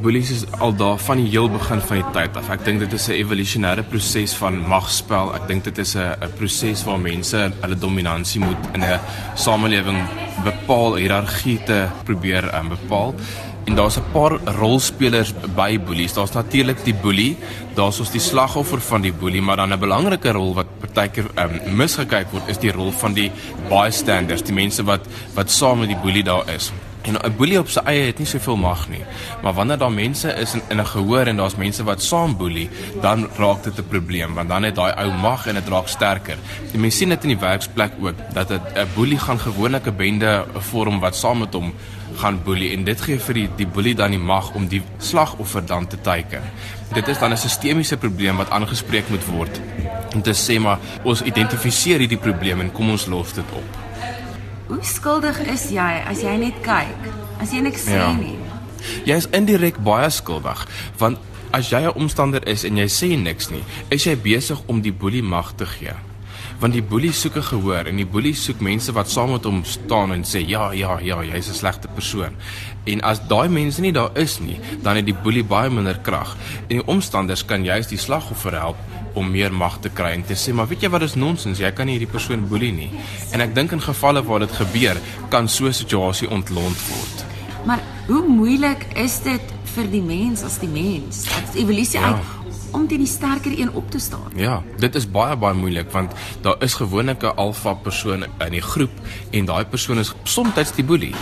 Bullies is al daar van die heel begin van die tyd af. Ek dink dit is 'n evolusionêre proses van magspel. Ek dink dit is 'n proses waar mense hulle dominansie moet in 'n samelewing bepaal, hiërargie te probeer um, bepaal. En daar's 'n paar rolspelers by bullies. Daar's natuurlik die bully, daar's ons die slagoffer van die bully, maar dan 'n belangrike rol wat partykeer um, misgekyk word is die rol van die bystanders, die mense wat wat saam met die bully daar is. En 'n boelie op sy eie het nie soveel mag nie. Maar wanneer daar mense is in in 'n gehoor en daar's mense wat saam boelie, dan raak dit 'n probleem want dan het daai ou mag en dit raak sterker. Die mense sien dit in die werksplek ook dat 'n boelie gaan gewoonlik 'n bende vorm wat saam met hom gaan boelie en dit gee vir die die boelie dan die mag om die slagoffer dan te teiken. Dit is dan 'n sistemiese probleem wat aangespreek moet word. Om te sê maar ons identifiseer hierdie probleem en kom ons los dit op. Hoe skuldig is jy as jy net kyk? As jy niks sê ja. nie. Jy is indirek baie skuldig want as jy 'n omstander is en jy sê niks nie, is jy besig om die boelie mag te gee. Want die boelie soek 'n gehoor en die boelie soek mense wat saam met hom staan en sê ja, ja, ja, jy's 'n slegte persoon. En as daai mense nie daar is nie, dan het die boelie baie minder krag. En die omstanders kan juist die slagoffer help om meer mag te kry en te sê maar weet jy wat is nonsens jy kan nie hierdie persoon boelie nie en ek dink in gevalle waar dit gebeur kan so 'n situasie ontlont word maar hoe moeilik is dit vir die mens as die mens as evolusie ja. uit om teen die sterker een op te staan. Ja, dit is baie baie moeilik want daar is gewoonlik 'n alfa persoon in die groep en daai persoon is soms die boelie.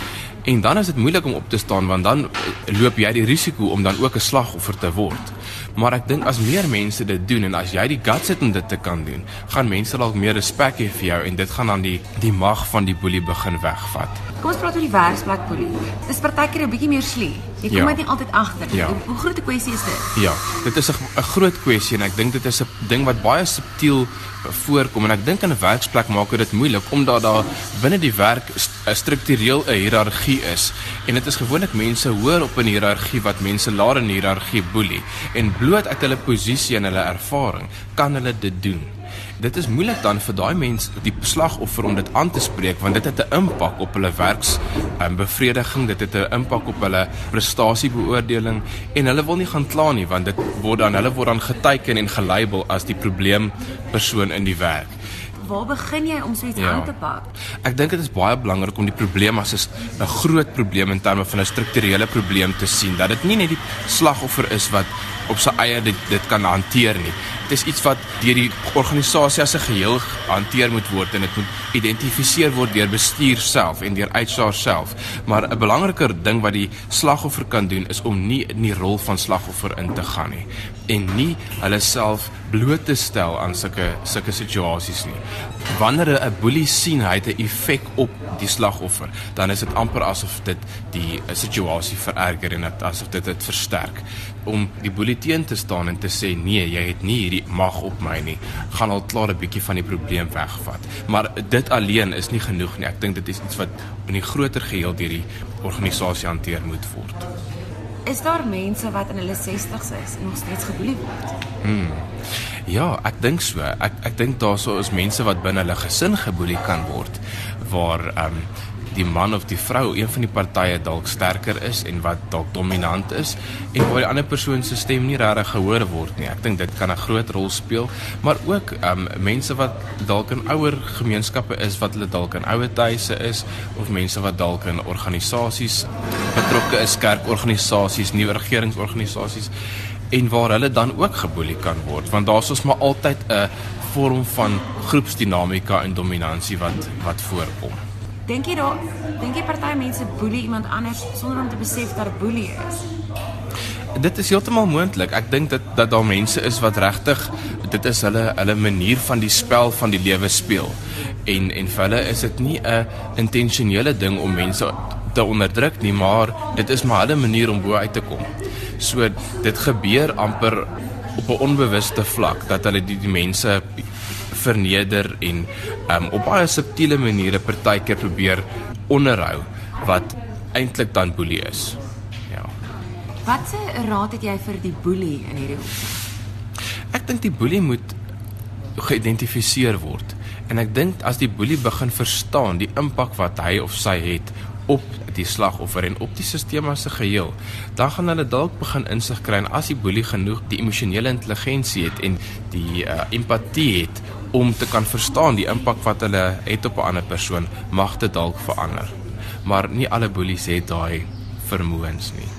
En dan is dit moeilik om op te staan want dan loop jy die risiko om dan ook 'n slagoffer te word. Maar ek dink as meer mense dit doen en as jy die guts het om dit te kan doen, gaan mense dalk meer respek hê vir jou en dit gaan dan die die mag van die boelie begin wegvat. Kom ons praat oor die werksplek boelie. Dis partykeer 'n bietjie meer slie. Jy kom ja. net altyd agter. Ja. Hoe groot 'n kwessie is dit? Ja, dit is 'n groot kwessie en ek dink dit is 'n ding wat baie subtiel voorkom en ek dink in 'n werksplek maak dit moeilik omdat daar binne die werk 'n struktureel 'n hiërargie is en dit is gewoonlik mense hoër op in die hiërargie wat mense laer in die hiërargie boelie en bloot uit hulle posisie en hulle ervaring kan hulle dit doen. Dit is moeilik dan vir daai mens die slagoffer om dit aan te spreek want dit het 'n impak op hulle werks um, bevrediging, dit het 'n impak op hulle prestasiebeoordeling en hulle wil nie gaan kla nie want dit word dan hulle word dan geteken en gelabel as die probleem persoon in die werk waar begin jy om so iets ja. aan te pak? Ek dink dit is baie belangrik om die probleem as 'n groot probleem in terme van 'n strukturele probleem te sien. Dat dit nie net die slagoffer is wat op sy eie dit dit kan hanteer nie. Dit is iets wat deur die organisasie as 'n geheel hanteer moet word en dit moet geïdentifiseer word deur bestuur self en deur HR self. Maar 'n belangriker ding wat die slagoffer kan doen is om nie in die rol van slagoffer in te gaan nie en nie hulle self bloot te stel aan sulke sulke situasies nie. Wanneer 'n boelie sien hy het 'n effek op die slagoffer, dan is dit amper asof dit die situasie vererger en dit asof dit dit versterk. Om die boelie teen te staan en te sê nee, jy het nie hierdie mag op my nie, gaan al klaar 'n bietjie van die probleem wegvat. Maar dit alleen is nie genoeg nie. Ek dink dit is iets wat in die groter geheel deur die organisasie hanteer moet word. Is daar mense wat in hulle 60's is en nog steeds geboelie word? Hmm. Ja, ek dink so. Ek ek dink daarso is mense wat binne hulle gesin geboelie kan word waar ehm um, die man of die vrou een van die partye dalk sterker is en wat dalk dominant is en waar die ander persoon se stem nie regtig gehoor word nie. Ek dink dit kan 'n groot rol speel, maar ook um, mense wat dalk in ouer gemeenskappe is wat hulle dalk in ouer huise is of mense wat dalk in organisasies betrokke is, kerkorganisasies, nuwe regeringsorganisasies en waar hulle dan ook geboelie kan word want daar's ons maar altyd 'n vorm van groepsdinamika en dominansie wat wat voorkom. Dink jy daar dink jy party mense boelie iemand anders sonder om te besef dat dit boelie is? Dit is heeltemal moontlik. Ek dink dat dat daar mense is wat regtig dit is hulle hulle manier van die spel van die lewe speel. En en vir hulle is dit nie 'n intentionele ding om mense te onderdruk nie, maar dit is maar hulle manier om bo uit te kom. So dit gebeur amper op 'n onbewuste vlak dat hulle die, die mense verneder en um, op baie subtiele maniere partykeer probeer onderhou wat eintlik dan boelie is. Ja. Watse raad het jy vir die boelie in hierdie Ek dink die boelie moet geïdentifiseer word en ek dink as die boelie begin verstaan die impak wat hy of sy het op die slagoffer en op die stelsel as 'n geheel, dan gaan hulle dalk begin insig kry en as die boelie genoeg die emosionele intelligensie het en die uh, empatie het om te kan verstaan die impak wat hulle het op 'n ander persoon, mag dit dalk verander. Maar nie alle boelies het daai vermoëns nie.